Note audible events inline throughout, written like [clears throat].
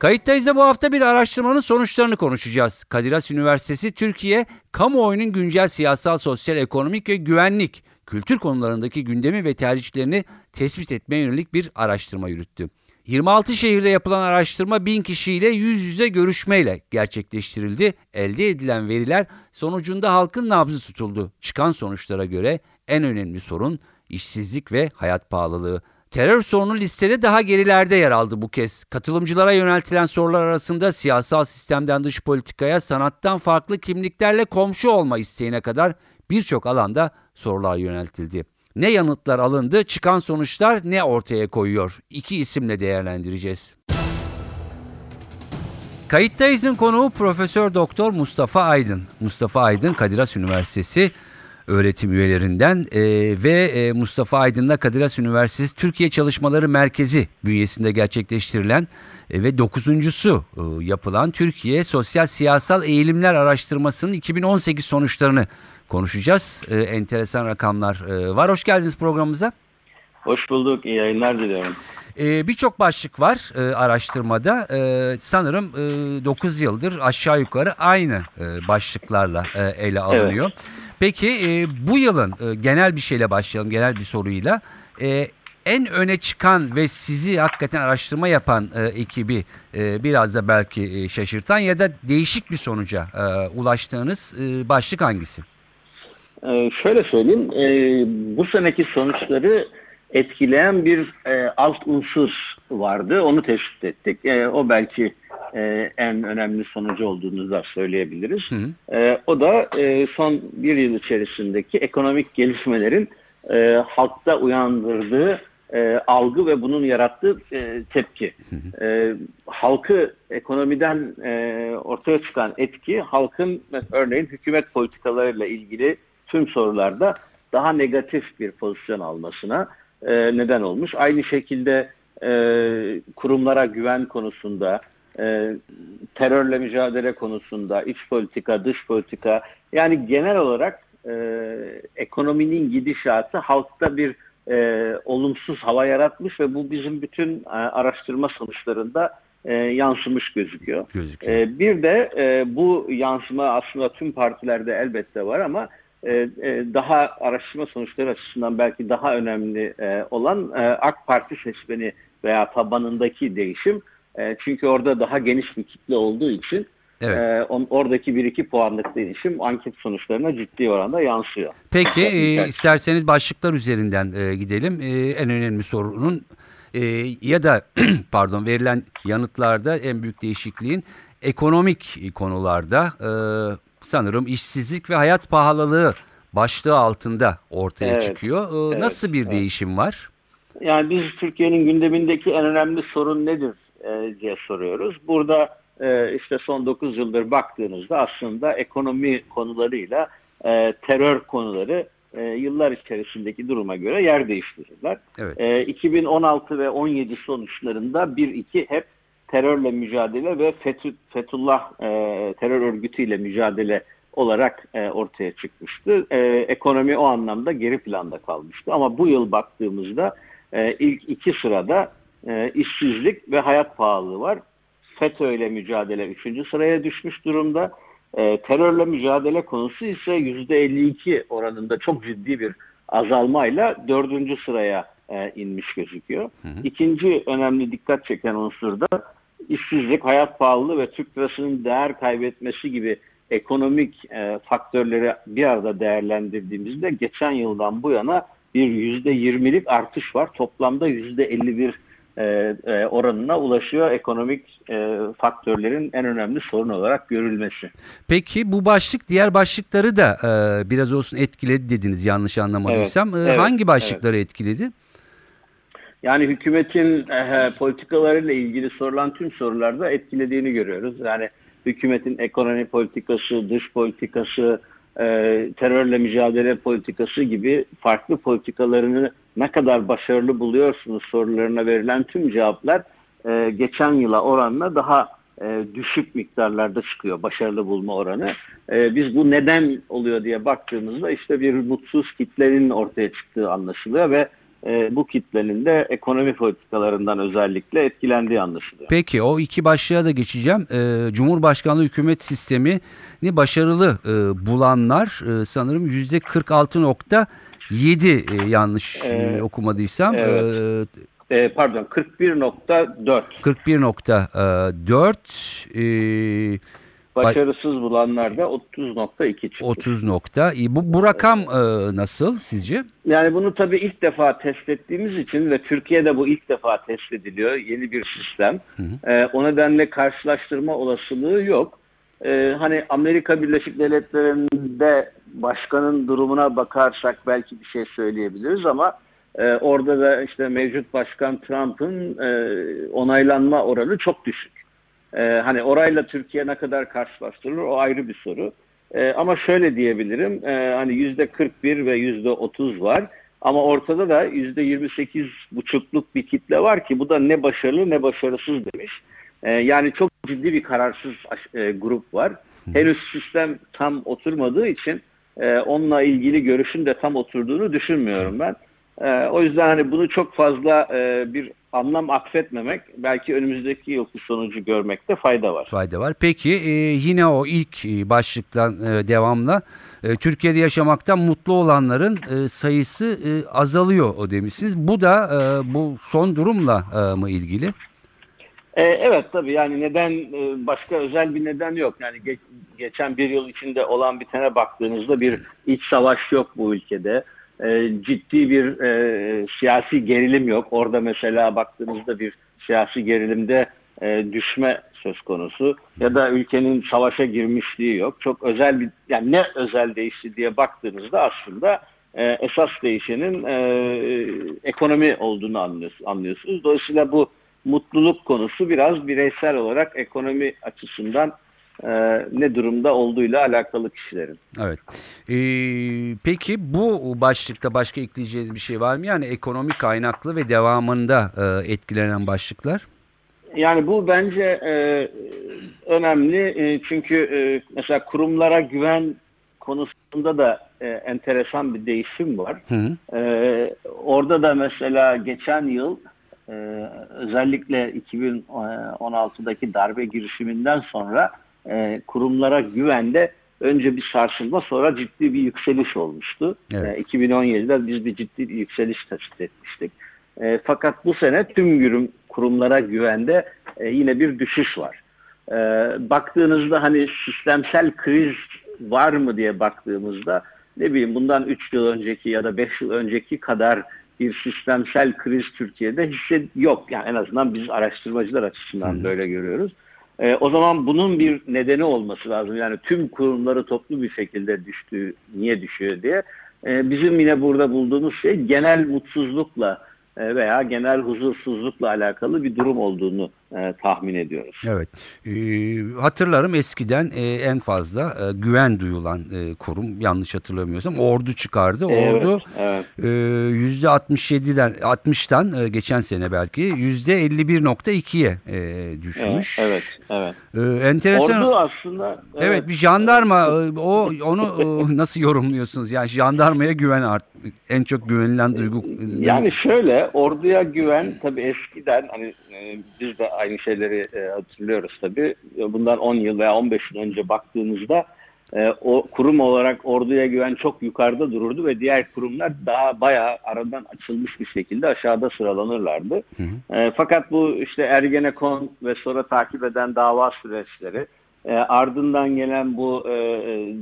Kayıttayız da bu hafta bir araştırmanın sonuçlarını konuşacağız. Kadir Has Üniversitesi Türkiye, kamuoyunun güncel siyasal, sosyal, ekonomik ve güvenlik, kültür konularındaki gündemi ve tercihlerini tespit etmeye yönelik bir araştırma yürüttü. 26 şehirde yapılan araştırma 1000 kişiyle yüz yüze görüşmeyle gerçekleştirildi. Elde edilen veriler sonucunda halkın nabzı tutuldu. Çıkan sonuçlara göre en önemli sorun işsizlik ve hayat pahalılığı. Terör sorunu listede daha gerilerde yer aldı bu kez. Katılımcılara yöneltilen sorular arasında siyasal sistemden dış politikaya, sanattan farklı kimliklerle komşu olma isteğine kadar birçok alanda sorular yöneltildi. Ne yanıtlar alındı, çıkan sonuçlar ne ortaya koyuyor? İki isimle değerlendireceğiz. Kayıttayız'ın konuğu Profesör Doktor Mustafa Aydın. Mustafa Aydın Kadir Has Üniversitesi öğretim üyelerinden e, ve e, Mustafa Aydın'la Kadir Has Üniversitesi Türkiye Çalışmaları Merkezi bünyesinde gerçekleştirilen e, ve dokuzuncusu e, yapılan Türkiye Sosyal Siyasal Eğilimler Araştırması'nın 2018 sonuçlarını konuşacağız. E, enteresan rakamlar e, var. Hoş geldiniz programımıza. Hoş bulduk. İyi yayınlar diliyorum. Ee, Birçok başlık var e, araştırmada. E, sanırım e, 9 yıldır aşağı yukarı aynı e, başlıklarla e, ele alınıyor. Peki e, bu yılın e, genel bir şeyle başlayalım, genel bir soruyla. E, en öne çıkan ve sizi hakikaten araştırma yapan e, ekibi e, biraz da belki e, şaşırtan ya da değişik bir sonuca e, ulaştığınız e, başlık hangisi? Ee, şöyle söyleyeyim. e, bu seneki sonuçları etkileyen bir e, alt unsur vardı. Onu tespit ettik. E, o belki e, en önemli sonucu olduğunu da söyleyebiliriz. Hı hı. E, o da e, son bir yıl içerisindeki ekonomik gelişmelerin e, halkta uyandırdığı e, algı ve bunun yarattığı e, tepki. E, halkı ekonomiden e, ortaya çıkan etki halkın örneğin hükümet politikalarıyla ilgili tüm sorularda daha negatif bir pozisyon almasına e, neden olmuş. Aynı şekilde e, kurumlara güven konusunda, e, terörle mücadele konusunda, iç politika, dış politika yani genel olarak e, ekonominin gidişatı halkta bir e, olumsuz hava yaratmış ve bu bizim bütün e, araştırma sonuçlarında e, yansımış gözüküyor. Gözüküyor. E, bir de e, bu yansıma aslında tüm partilerde elbette var ama e, e, daha araştırma sonuçları açısından belki daha önemli e, olan e, AK Parti seçmeni veya tabanındaki değişim. E, çünkü orada daha geniş bir kitle olduğu için Evet. e, on, oradaki bir iki puanlık değişim anket sonuçlarına ciddi oranda yansıyor. Peki e, isterseniz başlıklar üzerinden e, gidelim. E, en önemli sorunun e, ya da [clears throat] pardon verilen yanıtlarda en büyük değişikliğin ekonomik konularda e, sanırım işsizlik ve hayat pahalılığı başlığı altında ortaya Evet. çıkıyor. E, Evet, Nasıl bir evet. değişim var? Yani biz Türkiye'nin gündemindeki en önemli sorun nedir e, diye soruyoruz. Burada e, işte son 9 yıldır baktığınızda aslında ekonomi konularıyla e, terör konuları e, yıllar içerisindeki duruma göre yer değiştirirler. Evet. E, 2016 ve 17 sonuçlarında 1-2 hep terörle mücadele ve Fethu- Fethullah e, terör örgütüyle mücadele olarak e, ortaya çıkmıştı. E, ekonomi o anlamda geri planda kalmıştı. Ama bu yıl baktığımızda e, ilk iki sırada e, işsizlik ve hayat pahalılığı var. FETÖ ile mücadele üçüncü sıraya düşmüş durumda. E, terörle mücadele konusu ise %52 oranında çok ciddi bir azalmayla dördüncü sıraya e, inmiş gözüküyor. İkinci önemli dikkat çeken unsur da işsizlik, hayat pahalılığı ve Türk lirasının değer kaybetmesi gibi ekonomik e, faktörleri bir arada değerlendirdiğimizde geçen yıldan bu yana bir yüzde yirmilik artış var. Toplamda yüzde elli bir e, e, oranına ulaşıyor ekonomik e, faktörlerin en önemli sorun olarak görülmesi. Peki bu başlık diğer başlıkları da e, biraz olsun etkiledi dediniz yanlış anlamadıysam. E, Evet, hangi evet. başlıkları etkiledi? Yani hükümetin e, politikalarıyla ilgili sorulan tüm sorularda etkilediğini görüyoruz. Yani hükümetin ekonomi politikası, dış politikası, e, terörle mücadele politikası gibi farklı politikalarını ne kadar başarılı buluyorsunuz sorularına verilen tüm cevaplar e, geçen yıla oranla daha e, düşük miktarlarda çıkıyor başarılı bulma oranı. Biz bu neden oluyor diye baktığımızda işte bir mutsuz kitlenin ortaya çıktığı anlaşılıyor ve e, bu kitlenin de ekonomi politikalarından özellikle etkilendiği anlaşılıyor. Peki o iki başlığa da geçeceğim. Ee, Cumhurbaşkanlığı hükümet sistemini başarılı e, bulanlar e, sanırım yüzde 46.7 e, yanlış e, Evet. okumadıysam. Evet. E, E, pardon 41.4 41.4 e, başarısız bulanlar da 30.2 çıktı. 30 nokta. E, bu, bu rakam e, nasıl sizce? Yani bunu tabii ilk defa test ettiğimiz için ve Türkiye'de bu ilk defa test ediliyor. Yeni bir sistem. Ee, o nedenle karşılaştırma olasılığı yok. Ee, hani Amerika Birleşik Devletleri'nde başkanın durumuna bakarsak belki bir şey söyleyebiliriz ama e, orada da işte mevcut başkan Trump'ın e, onaylanma oranı çok düşük. Ee, hani orayla Türkiye ne kadar karşılaştırılır o ayrı bir soru. Ee, ama şöyle diyebilirim e, hani yüzde 41 ve yüzde 30 var ama ortada da yüzde 28 buçukluk bir kitle var ki bu da ne başarılı ne başarısız demiş. Ee, yani çok ciddi bir kararsız e, grup var. Henüz sistem tam oturmadığı için e, onunla ilgili görüşün de tam oturduğunu düşünmüyorum ben. Ee, o yüzden hani bunu çok fazla e, bir anlam atfetmemek belki önümüzdeki yılki sonucu görmekte fayda var. Fayda var. Peki e, yine o ilk e, başlıktan e, devamla e, Türkiye'de yaşamaktan mutlu olanların e, sayısı e, azalıyor o demişsiniz. Bu da e, bu son durumla e, mı ilgili? Evet tabii yani neden e, başka özel bir neden yok. Yani ge- geçen bir yıl içinde olan bitene baktığınızda bir iç savaş yok bu ülkede. Ee, ciddi bir e, siyasi gerilim yok. Orada mesela baktığınızda bir siyasi gerilimde e, düşme söz konusu ya da ülkenin savaşa girmişliği yok. Çok özel bir yani ne özel değişti diye baktığınızda aslında e, esas değişenin e, ekonomi olduğunu anlıyorsunuz, anlıyorsunuz. Dolayısıyla bu mutluluk konusu biraz bireysel olarak ekonomi açısından e, ne durumda olduğuyla alakalı kişilerin. Evet. E, peki bu başlıkta başka ekleyeceğiz bir şey var mı? Yani ekonomik kaynaklı ve devamında e, etkilenen başlıklar. Yani bu bence e, önemli e, çünkü e, mesela kurumlara güven konusunda da e, enteresan bir değişim var. Hı hı. E, orada da mesela geçen yıl e, özellikle 2016'daki darbe girişiminden sonra e, kurumlara güvende önce bir sarsılma sonra ciddi bir yükseliş olmuştu. Evet. E, 2017'de biz bir ciddi bir yükseliş tespit etmiştik. E, fakat bu sene tüm kurum, kurumlara güvende e, yine bir düşüş var. E, baktığınızda hani sistemsel kriz var mı diye baktığımızda ne bileyim bundan 3 yıl önceki ya da 5 yıl önceki kadar bir sistemsel kriz Türkiye'de hisset yok. Yani en azından biz araştırmacılar açısından böyle görüyoruz. E, o zaman bunun bir nedeni olması lazım. Yani tüm kurumları toplu bir şekilde düştüğü, niye düşüyor diye. E, bizim yine burada bulduğumuz şey genel mutsuzlukla e, veya genel huzursuzlukla alakalı bir durum olduğunu e, tahmin ediyoruz. Evet. E, hatırlarım eskiden e, en fazla e, güven duyulan e, kurum yanlış hatırlamıyorsam ordu çıkardı. Ordu evet. e, %67'den 60'tan e, geçen sene belki %51.2'ye e, düşmüş. Evet, evet. E, enteresan. Ordu aslında Evet, bir jandarma e, o onu e, nasıl yorumluyorsunuz? Yani jandarmaya güven art en çok güvenilen duygu. Yani şöyle orduya güven tabii eskiden hani e, biz de aynı şeyleri e, hatırlıyoruz tabii. Bundan 10 yıl veya 15 yıl önce baktığımızda e, o kurum olarak orduya güven çok yukarıda dururdu ve diğer kurumlar daha bayağı aradan açılmış bir şekilde aşağıda sıralanırlardı. E, fakat bu işte Ergenekon ve sonra takip eden dava süreçleri e, ardından gelen bu e,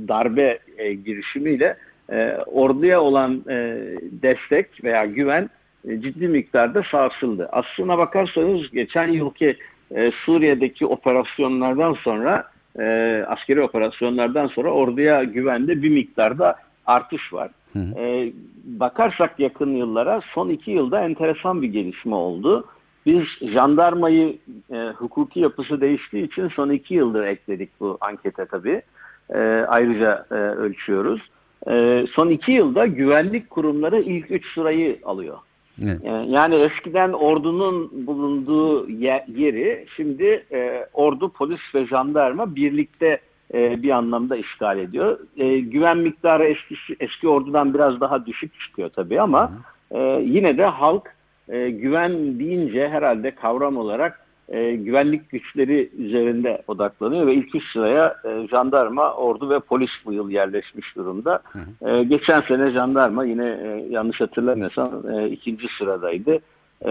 darbe e, girişimiyle e, orduya olan e, destek veya güven e, ciddi miktarda sarsıldı. Aslına bakarsanız geçen yılki e, Suriye'deki operasyonlardan sonra e, askeri operasyonlardan sonra orduya güvende bir miktarda artış var. e, bakarsak yakın yıllara son iki yılda enteresan bir gelişme oldu. Biz jandarmayı e, hukuki yapısı değiştiği için son iki yıldır ekledik bu ankete tabii. E, ayrıca e, ölçüyoruz. E, son iki yılda güvenlik kurumları ilk üç sırayı alıyor. Evet. E, Yani eskiden ordunun bulunduğu ye- yeri şimdi e, ordu, polis ve jandarma birlikte e, bir anlamda işgal ediyor. E, güven miktarı eski, eski ordudan biraz daha düşük çıkıyor tabii ama e, yine de halk e, güven deyince herhalde kavram olarak e, güvenlik güçleri üzerinde odaklanıyor ve ilk üç sıraya e, jandarma, ordu ve polis bu yıl yerleşmiş durumda. E, geçen sene jandarma yine e, yanlış hatırlamıyorsam e, ikinci sıradaydı. E,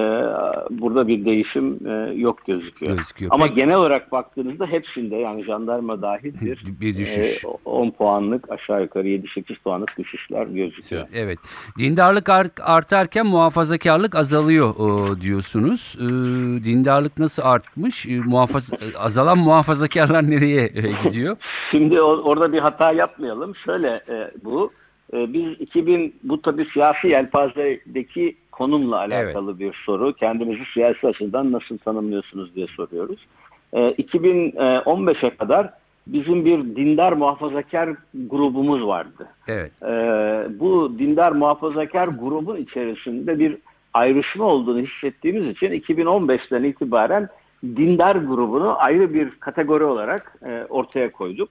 burada bir değişim e, yok gözüküyor. Gözüküyor. Ama Peki- genel olarak baktığınızda hepsinde yani jandarma dahil bir, Bir düşüş. e, 10 puanlık aşağı yukarı 7-8 puanlık düşüşler gözüküyor. Evet. Dindarlık art- artarken muhafazakarlık azalıyor o, diyorsunuz. Ee, dindarlık nasıl artmış? Ee, muhafaz azalan muhafazakarlar [laughs] nereye e, gidiyor? [laughs] Şimdi o- orada bir hata yapmayalım. Şöyle e, bu. E, biz 2000 bu tabii siyasi yelpazedeki konumla alakalı bir soru. Kendinizi siyasi açıdan nasıl tanımlıyorsunuz diye soruyoruz. E, 2015'e kadar bizim bir dindar muhafazakar grubumuz vardı. Evet. Ee, bu dindar muhafazakar grubun içerisinde bir ayrışma olduğunu hissettiğimiz için 2015'ten itibaren dindar grubunu ayrı bir kategori olarak e, ortaya koyduk.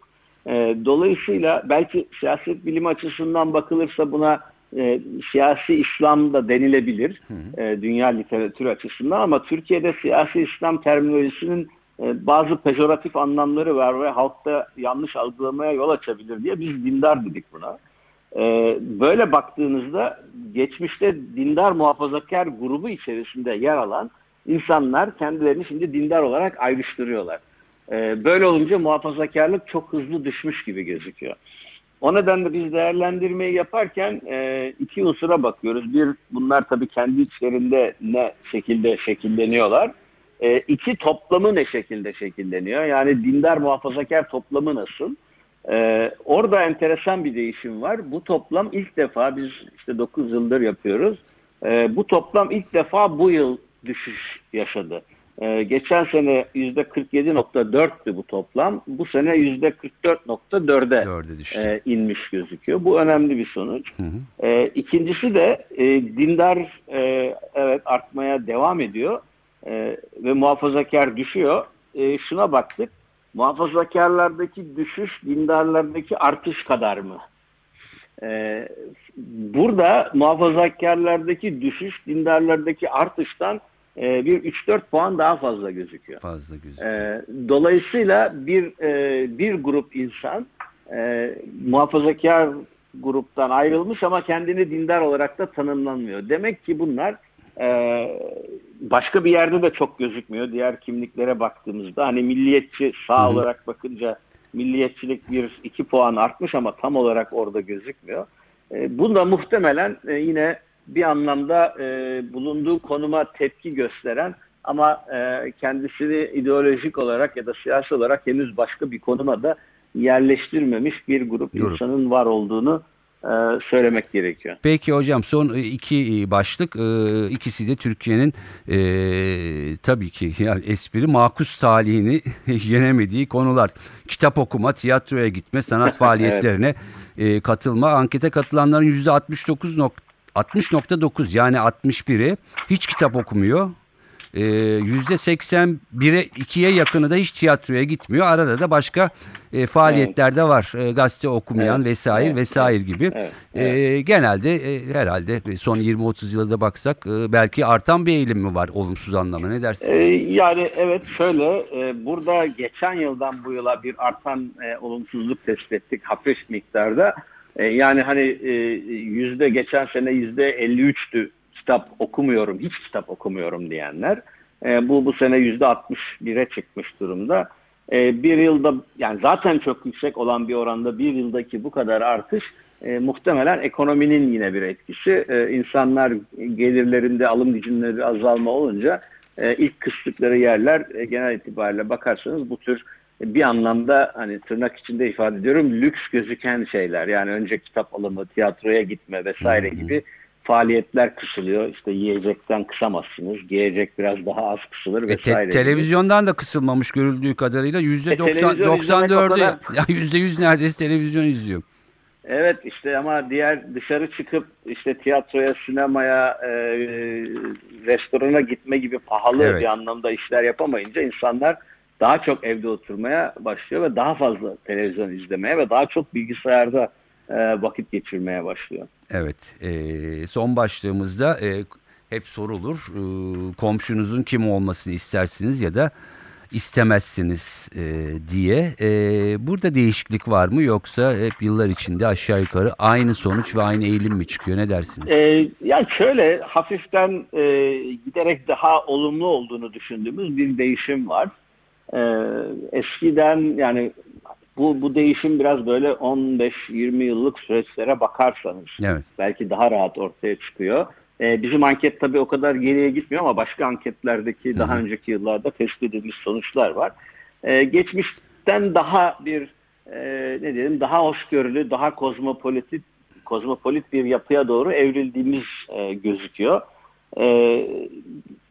E, dolayısıyla belki siyaset bilimi açısından bakılırsa buna e, siyasi İslam da denilebilir e, dünya literatürü açısından ama Türkiye'de siyasi İslam terminolojisinin e, bazı pejoratif anlamları var ve halkta yanlış algılamaya yol açabilir diye biz dindar dedik buna. Ee, böyle baktığınızda geçmişte dindar muhafazakar grubu içerisinde yer alan insanlar kendilerini şimdi dindar olarak ayrıştırıyorlar. Ee, böyle olunca muhafazakarlık çok hızlı düşmüş gibi gözüküyor. O nedenle biz değerlendirmeyi yaparken e, iki unsura bakıyoruz. Bir, bunlar tabii kendi içlerinde ne şekilde şekilleniyorlar. E, iki, toplamı ne şekilde şekilleniyor? Yani dindar muhafazakar toplamı nasıl? Ee, orada enteresan bir değişim var. Bu toplam ilk defa biz işte 9 yıldır yapıyoruz. Ee, bu toplam ilk defa bu yıl düşüş yaşadı. Ee, geçen sene %47.4'tü bu toplam. Bu sene %44.4'e Dörde düştü. e, inmiş gözüküyor. Bu önemli bir sonuç. E, ikincisi de e, dindar e, evet artmaya devam ediyor E, ve muhafazakar düşüyor. E, şuna baktık. Muhafazakarlardaki düşüş dindarlardaki artış kadar mı? E, burada muhafazakarlardaki düşüş dindarlardaki artıştan e, bir 3-4 puan daha fazla gözüküyor. Fazla gözüküyor. E, dolayısıyla bir e, bir grup insan e, muhafazakar gruptan ayrılmış ama kendini dindar olarak da tanımlanmıyor. Demek ki bunlar e, başka bir yerde de çok gözükmüyor. Diğer kimliklere baktığımızda hani milliyetçi sağ olarak bakınca milliyetçilik bir iki puan artmış ama tam olarak orada gözükmüyor. E, bu da muhtemelen e, yine bir anlamda e, bulunduğu konuma tepki gösteren ama e, kendisini ideolojik olarak ya da siyasi olarak henüz başka bir konuma da yerleştirmemiş bir grup Grup. insanın var olduğunu e, söylemek gerekiyor. Peki hocam son e, iki e, başlık ikisi de Türkiye'nin e, tabii ki yani espri makus talihini [laughs] yenemediği konular. Kitap okuma, tiyatroya gitme, sanat [laughs] faaliyetlerine e, katılma. Ankete katılanların %69 nok- 60.9 yani 61'i hiç kitap okumuyor. Ee, %81'e 2'ye yakını da hiç tiyatroya gitmiyor. Arada da başka e, faaliyetler de var. E, gazete okumayan Evet, vesaire evet, vesaire gibi. evet, E, genelde e, herhalde son 20-30 yılda da baksak e, belki artan bir eğilim mi var olumsuz anlamda ne dersiniz? Ee, yani evet şöyle e, burada geçen yıldan bu yıla bir artan e, olumsuzluk tespit ettik hafif miktarda. E, yani hani e, yüzde geçen sene yüzde 53'tü kitap okumuyorum hiç kitap okumuyorum diyenler. E, bu bu sene yüzde 61'e çıkmış durumda. Bir yılda yani zaten çok yüksek olan bir oranda bir yıldaki bu kadar artış e, muhtemelen ekonominin yine bir etkisi. E, insanlar gelirlerinde alım gücünde azalma olunca e, ilk kıstıkları yerler e, genel itibariyle bakarsanız bu tür bir anlamda hani tırnak içinde ifade ediyorum lüks gözüken şeyler. Yani önce kitap alımı, tiyatroya gitme vesaire gibi faaliyetler kısılıyor. İşte yiyecekten kısamazsınız. Giyecek biraz daha az kısılır E, te- vesaire. televizyondan da kısılmamış görüldüğü kadarıyla yüzde E, televizyon izlemek o 94'ü kadar- ya [laughs] yüzde yüz neredeyse televizyon izliyor. Evet işte ama diğer dışarı çıkıp işte tiyatroya, sinemaya, e, restorana gitme gibi pahalı Evet. bir anlamda işler yapamayınca insanlar daha çok evde oturmaya başlıyor ve daha fazla televizyon izlemeye ve daha çok bilgisayarda e, vakit geçirmeye başlıyor. Evet. e, son başlığımızda e, hep sorulur. E, komşunuzun kim olmasını istersiniz ya da istemezsiniz e, diye. E, burada değişiklik var mı yoksa hep yıllar içinde aşağı yukarı aynı sonuç ve aynı eğilim mi çıkıyor? Ne dersiniz? E, yani şöyle hafiften e, giderek daha olumlu olduğunu düşündüğümüz bir değişim var. E, eskiden yani bu, bu değişim biraz böyle 15-20 yıllık süreçlere bakarsanız Evet. belki daha rahat ortaya çıkıyor. Ee, bizim anket tabii o kadar geriye gitmiyor ama başka anketlerdeki daha önceki yıllarda tespit edilmiş sonuçlar var. Ee, geçmişten daha bir e, ne diyelim daha hoşgörülü, daha kozmopolitik kozmopolit bir yapıya doğru evrildiğimiz e, gözüküyor. Ee,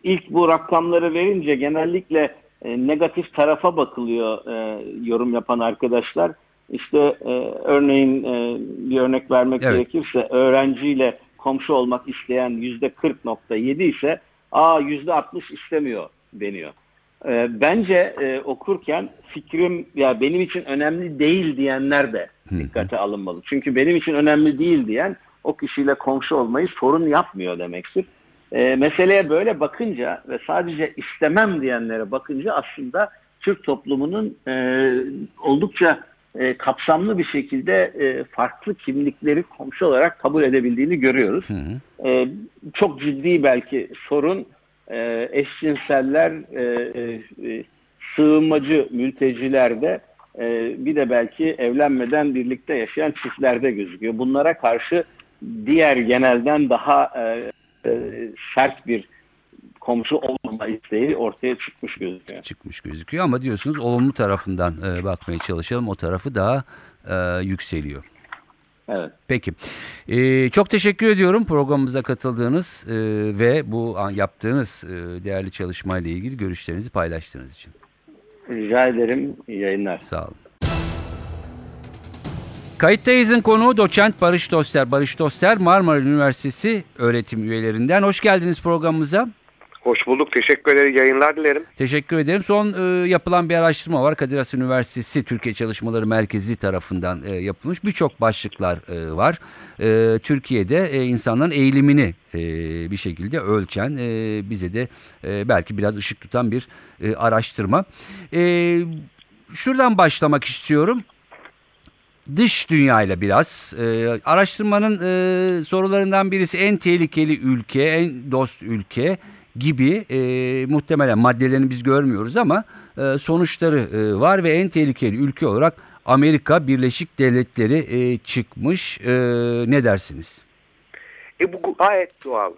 ilk bu rakamları verince genellikle e, negatif tarafa bakılıyor e, yorum yapan arkadaşlar. İşte e, örneğin e, bir örnek vermek Evet. gerekirse öğrenciyle komşu olmak isteyen yüzde 40.7 ise aa yüzde 60 istemiyor deniyor. E, bence e, okurken fikrim ya benim için önemli değil diyenler de dikkate alınmalı. Çünkü benim için önemli değil diyen o kişiyle komşu olmayı sorun yapmıyor demektir. E, meseleye böyle bakınca ve sadece istemem diyenlere bakınca aslında Türk toplumunun e, oldukça e, kapsamlı bir şekilde e, farklı kimlikleri komşu olarak kabul edebildiğini görüyoruz. E, çok ciddi belki sorun e, eşcinseller, e, e, e, sığınmacı mültecilerde e, bir de belki evlenmeden birlikte yaşayan çiftlerde gözüküyor. Bunlara karşı diğer genelden daha e, e, sert bir komşu olmama isteği ortaya çıkmış gözüküyor. çıkmış gözüküyor ama diyorsunuz olumlu tarafından e, bakmaya çalışalım. O tarafı daha e, yükseliyor. Evet. Peki. E, çok teşekkür ediyorum programımıza katıldığınız e, ve bu yaptığınız e, değerli çalışmayla ilgili görüşlerinizi paylaştığınız için. Rica ederim. İyi yayınlar. Sağ olun. Kayıttayız'ın konuğu doçent Barış Doster. Barış Doster Marmara Üniversitesi öğretim üyelerinden. Hoş geldiniz programımıza. Hoş bulduk. Teşekkür ederim. Yayınlar dilerim. Teşekkür ederim. Son e, yapılan bir araştırma var. Kadir Has Üniversitesi Türkiye Çalışmaları Merkezi tarafından e, yapılmış. Birçok başlıklar e, var. E, Türkiye'de e, insanların eğilimini e, bir şekilde ölçen, e, bize de e, belki biraz ışık tutan bir e, araştırma. E, şuradan başlamak istiyorum. Dış dünyayla biraz. E, araştırmanın e, sorularından birisi en tehlikeli ülke, en dost ülke gibi e, muhtemelen maddelerini biz görmüyoruz ama e, sonuçları e, var ve en tehlikeli ülke olarak Amerika Birleşik Devletleri e, çıkmış. E, ne dersiniz? E bu gayet doğal.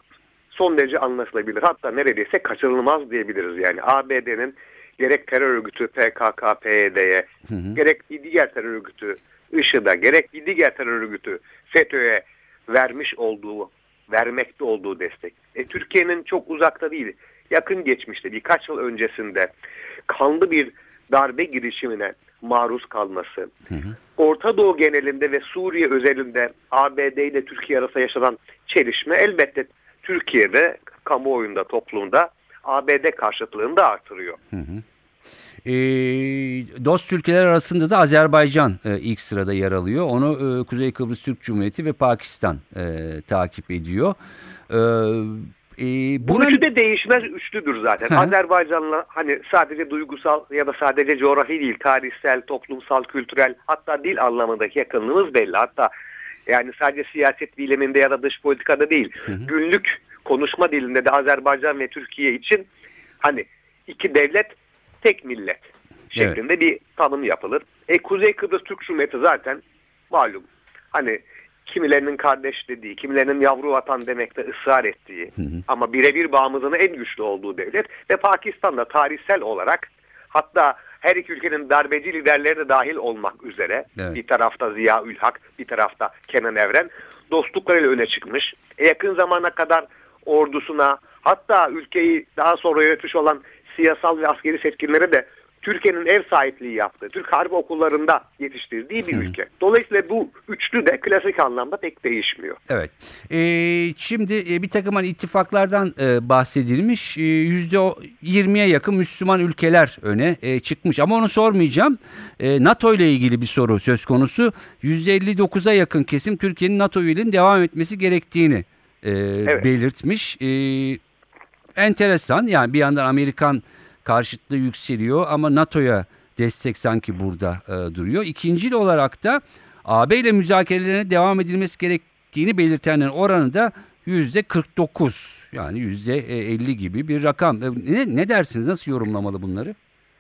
Son derece anlaşılabilir. Hatta neredeyse kaçınılmaz diyebiliriz yani. ABD'nin gerek terör örgütü PKK, PYD'ye, gerek diğer terör örgütü IŞİD'e, gerek diğer terör örgütü FETÖ'ye vermiş olduğu, vermekte olduğu destek. E, Türkiye'nin çok uzakta değil, yakın geçmişte birkaç yıl öncesinde kanlı bir darbe girişimine maruz kalması, Orta Doğu genelinde ve Suriye özelinde ABD ile Türkiye arasında yaşanan çelişme elbette Türkiye'de kamuoyunda, toplumda ABD karşıtlığını da artırıyor. E, dost ülkeler arasında da Azerbaycan e, ilk sırada yer alıyor. Onu e, Kuzey Kıbrıs Türk Cumhuriyeti ve Pakistan e, takip ediyor. E, e, Bu buna- üçü de değişmez üçlüdür zaten. Hı. Azerbaycan'la hani sadece duygusal ya da sadece coğrafi değil, tarihsel, toplumsal, kültürel hatta dil anlamındaki yakınlığımız belli. Hatta yani sadece siyaset biliminde ya da dış politikada değil, günlük konuşma dilinde de Azerbaycan ve Türkiye için hani iki devlet, tek millet şeklinde bir tanım yapılır. E Kuzey Kıbrıs Türk Cumhuriyeti zaten malum. Hani kimilerinin kardeş dediği, kimilerinin yavru vatan demekte ısrar ettiği ama birebir bağımlılığının en güçlü olduğu devlet ve Pakistan'da tarihsel olarak hatta her iki ülkenin darbeci liderleri de dahil olmak üzere Evet. bir tarafta Ziya Ülhak, bir tarafta Kenan Evren dostluklarıyla öne çıkmış. E, yakın zamana kadar ordusuna hatta ülkeyi daha sonra yönetmiş olan siyasal ve askeri seçkinlere de Türkiye'nin ev sahipliği yaptığı, Türk Harbi Okullarında yetiştirdiği bir ülke. Dolayısıyla bu üçlü de klasik anlamda pek değişmiyor. Evet. Ee, şimdi e, bir takım hani ittifaklardan e, bahsedilmiş. E, o- 20'ye yakın Müslüman ülkeler öne e, çıkmış. Ama onu sormayacağım. E, NATO ile ilgili bir soru söz konusu. Yüzde 59'a yakın kesim Türkiye'nin NATO üyeliğinin devam etmesi gerektiğini e, belirtmiş. E, enteresan. Yani bir yandan Amerikan karşıtlığı yükseliyor ama NATO'ya destek sanki burada e, duruyor. İkincil olarak da AB ile müzakerelerine devam edilmesi gerektiğini belirtenlerin oranı da yüzde 49 yani yüzde 50 gibi bir rakam. E, Ne, ne dersiniz? Nasıl yorumlamalı bunları?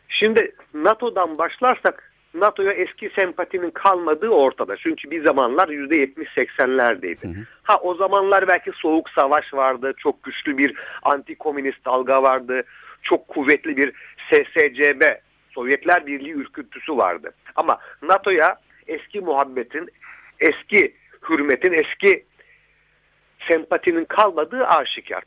Şimdi NATO'dan başlarsak NATO'ya eski sempatinin kalmadığı ortada. Çünkü bir zamanlar %70-80'lerdeydi. Ha o zamanlar belki soğuk savaş vardı, çok güçlü bir anti-komünist dalga vardı, çok kuvvetli bir SSCB, Sovyetler Birliği ürkütüsü vardı. Ama NATO'ya eski muhabbetin, eski hürmetin, eski sempatinin kalmadığı aşikar.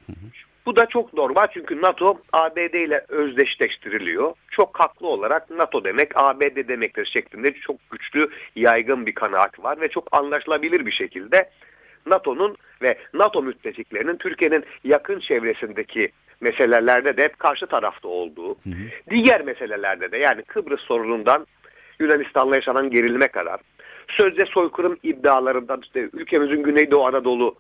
Bu da çok normal çünkü NATO ABD ile özdeşleştiriliyor. Çok haklı olarak NATO demek ABD demektir şeklinde çok güçlü yaygın bir kanaat var ve çok anlaşılabilir bir şekilde NATO'nun ve NATO müttefiklerinin Türkiye'nin yakın çevresindeki meselelerde de hep karşı tarafta olduğu, diğer meselelerde de yani Kıbrıs sorunundan Yunanistan'la yaşanan gerilime kadar, sözde soykırım iddialarından işte ülkemizin Güneydoğu Anadolu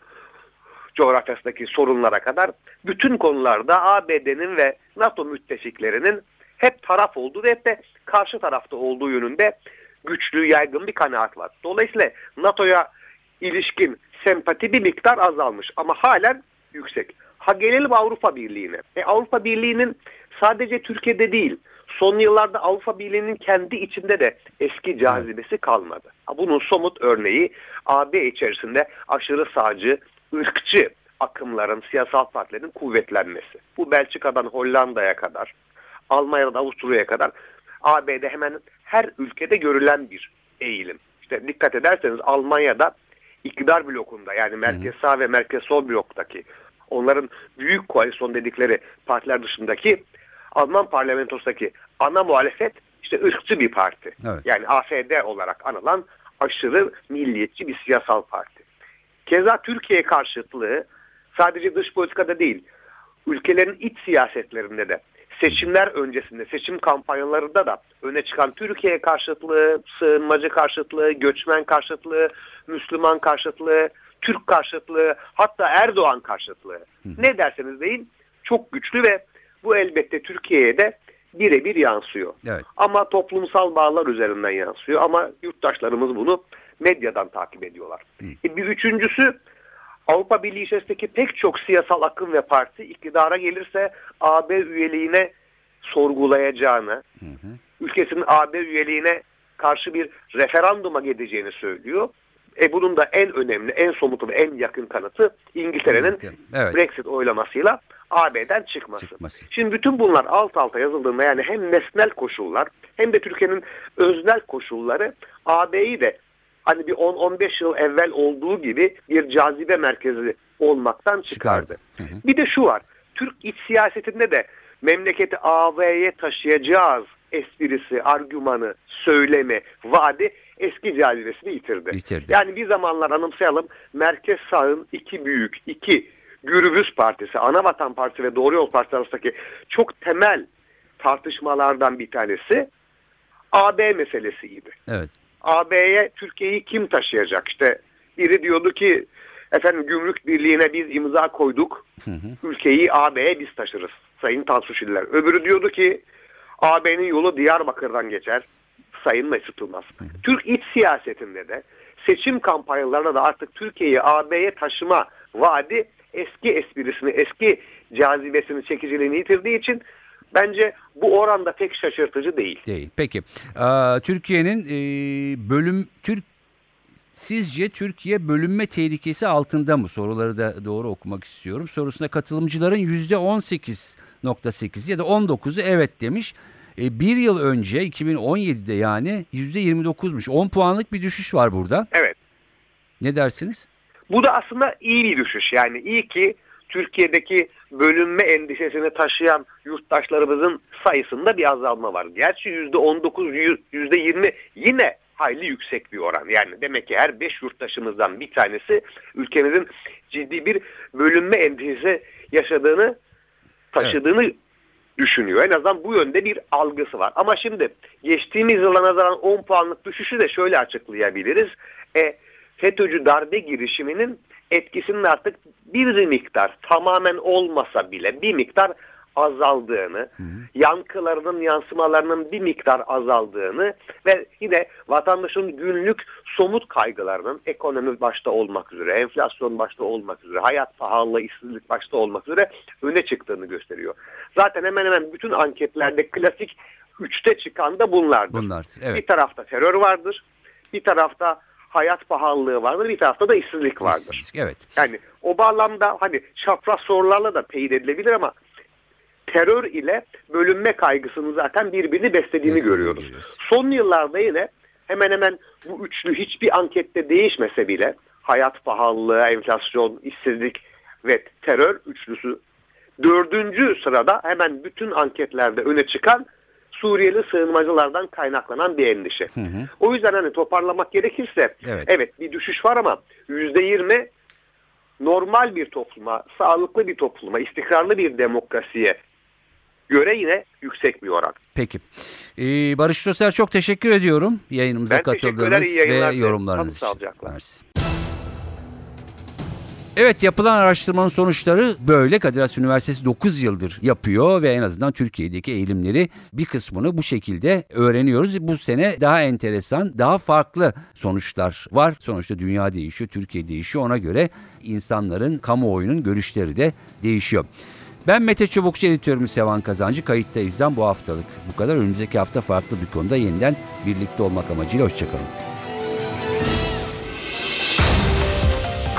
coğrafyasındaki sorunlara kadar bütün konularda ABD'nin ve NATO müttefiklerinin hep taraf olduğu ve hep de karşı tarafta olduğu yönünde güçlü, yaygın bir kanaat var. Dolayısıyla NATO'ya ilişkin sempati bir miktar azalmış ama halen yüksek. Ha gelelim Avrupa Birliği'ne. E, Avrupa Birliği'nin sadece Türkiye'de değil, son yıllarda Avrupa Birliği'nin kendi içinde de eski cazibesi kalmadı. Bunun somut örneği AB içerisinde aşırı sağcı, ırkçı akımların, siyasal partilerin kuvvetlenmesi. Bu Belçika'dan Hollanda'ya kadar, Almanya'dan Avusturya'ya kadar AB'de hemen her ülkede görülen bir eğilim. İşte dikkat ederseniz Almanya'da iktidar blokunda yani merkez sağ ve merkez sol bloktaki onların büyük koalisyon dedikleri partiler dışındaki Alman parlamentosundaki ana muhalefet işte ırkçı bir parti. Evet. Yani AFD olarak anılan aşırı milliyetçi bir siyasal parti. Keza Türkiye karşıtlığı sadece dış politikada değil, ülkelerin iç siyasetlerinde de, seçimler öncesinde, seçim kampanyalarında da öne çıkan Türkiye karşıtlığı, sığınmacı karşıtlığı, göçmen karşıtlığı, Müslüman karşıtlığı, Türk karşıtlığı, hatta Erdoğan karşıtlığı. Ne derseniz deyin çok güçlü ve bu elbette Türkiye'ye de birebir yansıyor. Evet. Ama toplumsal bağlar üzerinden yansıyor. Ama yurttaşlarımız bunu medyadan takip ediyorlar. E, bir üçüncüsü Avrupa Birliği içerisindeki pek çok siyasal akım ve parti iktidara gelirse AB üyeliğine sorgulayacağını, ülkesinin AB üyeliğine karşı bir referanduma gideceğini söylüyor. E bunun da en önemli, en somutu ve en yakın kanıtı İngiltere'nin Evet. Brexit oylamasıyla AB'den çıkması. Çıkması. Şimdi bütün bunlar alt alta yazıldığında yani hem nesnel koşullar hem de Türkiye'nin öznel koşulları AB'yi de hani bir 10-15 yıl evvel olduğu gibi bir cazibe merkezi olmaktan çıkardı. Hı hı. Bir de şu var. Türk iç siyasetinde de memleketi AB'ye taşıyacağız esprisi, argümanı, söylemi, vaadi eski cazibesini yitirdi. Yitirdi. Yani bir zamanlar anımsayalım merkez sağın iki büyük, iki Gürbüz Partisi, Anavatan Partisi ve Doğru Yol Partisi arasındaki çok temel tartışmalardan bir tanesi AB meselesiydi. Evet. AB'ye Türkiye'yi kim taşıyacak? İşte biri diyordu ki efendim gümrük birliğine biz imza koyduk. Ülkeyi AB'ye biz taşırız. Sayın Tansu Çiller. Öbürü diyordu ki AB'nin yolu Diyarbakır'dan geçer. Sayın Mesut Yılmaz. Türk iç siyasetinde de seçim kampanyalarında da artık Türkiye'yi AB'ye taşıma vaadi eski esprisini, eski cazibesini, çekiciliğini yitirdiği için bence bu oranda pek şaşırtıcı değil. Değil. Peki. Ee, Türkiye'nin e, bölüm Türk Sizce Türkiye bölünme tehlikesi altında mı? Soruları da doğru okumak istiyorum. Sorusuna katılımcıların yüzde 18.8 ya da 19'u evet demiş. E, bir yıl önce 2017'de yani %29'muş. 10 puanlık bir düşüş var burada. Evet. Ne dersiniz? Bu da aslında iyi bir düşüş. Yani iyi ki Türkiye'deki bölünme endişesini taşıyan yurttaşlarımızın sayısında bir azalma var. Gerçi %19, %20 yine hayli yüksek bir oran. Yani demek ki her 5 yurttaşımızdan bir tanesi ülkemizin ciddi bir bölünme endişesi yaşadığını, taşıdığını düşünüyor. En azından bu yönde bir algısı var. Ama şimdi geçtiğimiz yıla nazaran 10 puanlık düşüşü de şöyle açıklayabiliriz. E, FETÖ'cü darbe girişiminin etkisinin artık bir miktar tamamen olmasa bile bir miktar azaldığını, yankılarının yansımalarının bir miktar azaldığını ve yine vatandaşın günlük somut kaygılarının ekonomi başta olmak üzere, enflasyon başta olmak üzere, hayat pahalılığı, işsizlik başta olmak üzere öne çıktığını gösteriyor. Zaten hemen hemen bütün anketlerde klasik üçte çıkan da bunlardır. Bunlardır, evet. Bir tarafta terör vardır, bir tarafta hayat pahalılığı vardır, bir tarafta da işsizlik vardır. Evet. Yani o bağlamda hani çapraz sorularla da teyit edilebilir ama terör ile bölünme kaygısını zaten birbirini beslediğini görüyoruz. görüyoruz. Son yıllarda yine hemen hemen bu üçlü hiçbir ankette değişmese bile hayat pahalılığı, enflasyon, işsizlik ve terör üçlüsü dördüncü sırada hemen bütün anketlerde öne çıkan Suriyeli sığınmacılardan kaynaklanan bir endişe. O yüzden hani toparlamak gerekirse Evet. evet bir düşüş var ama yüzde yirmi normal bir topluma, sağlıklı bir topluma, istikrarlı bir demokrasiye göre yine yüksek bir oran. Peki. Ee, Barış Toser çok teşekkür ediyorum yayınımıza Ben katıldığınız ve yorumlarınız için. Mersi. Evet yapılan araştırmanın sonuçları böyle. Kadir Has Üniversitesi 9 yıldır yapıyor ve en azından Türkiye'deki eğilimleri bir kısmını bu şekilde öğreniyoruz. Bu sene daha enteresan, daha farklı sonuçlar var. Sonuçta dünya değişiyor, Türkiye değişiyor. Ona göre insanların, kamuoyunun görüşleri de değişiyor. Ben Mete Çubukçu editörümüz Sevan Kazancı. Kayıttayız'dan bu haftalık bu kadar. Önümüzdeki hafta farklı bir konuda yeniden birlikte olmak amacıyla hoşçakalın.